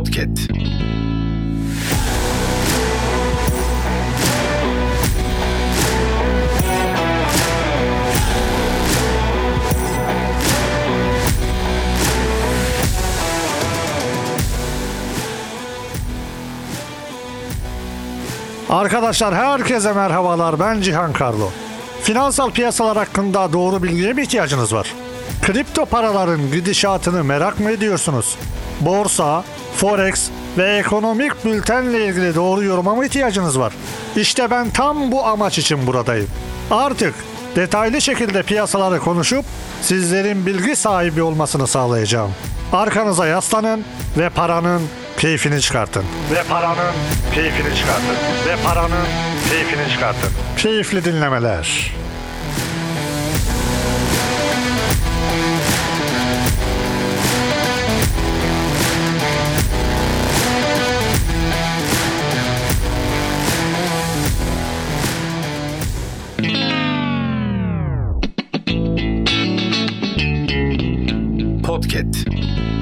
Podcast. Arkadaşlar herkese merhabalar ben Cihan Karlo. Finansal piyasalar hakkında doğru bilgiye mi ihtiyacınız var? Kripto paraların gidişatını merak mı ediyorsunuz? Borsa, forex ve ekonomik bültenle ilgili doğru yoruma mı ihtiyacınız var? İşte ben tam bu amaç için buradayım. Artık detaylı şekilde piyasaları konuşup sizlerin bilgi sahibi olmasını sağlayacağım. Arkanıza yaslanın ve paranın keyfini çıkartın. Ve paranın keyfini çıkartın. Ve paranın keyfini çıkartın. Keyifli dinlemeler. podcast.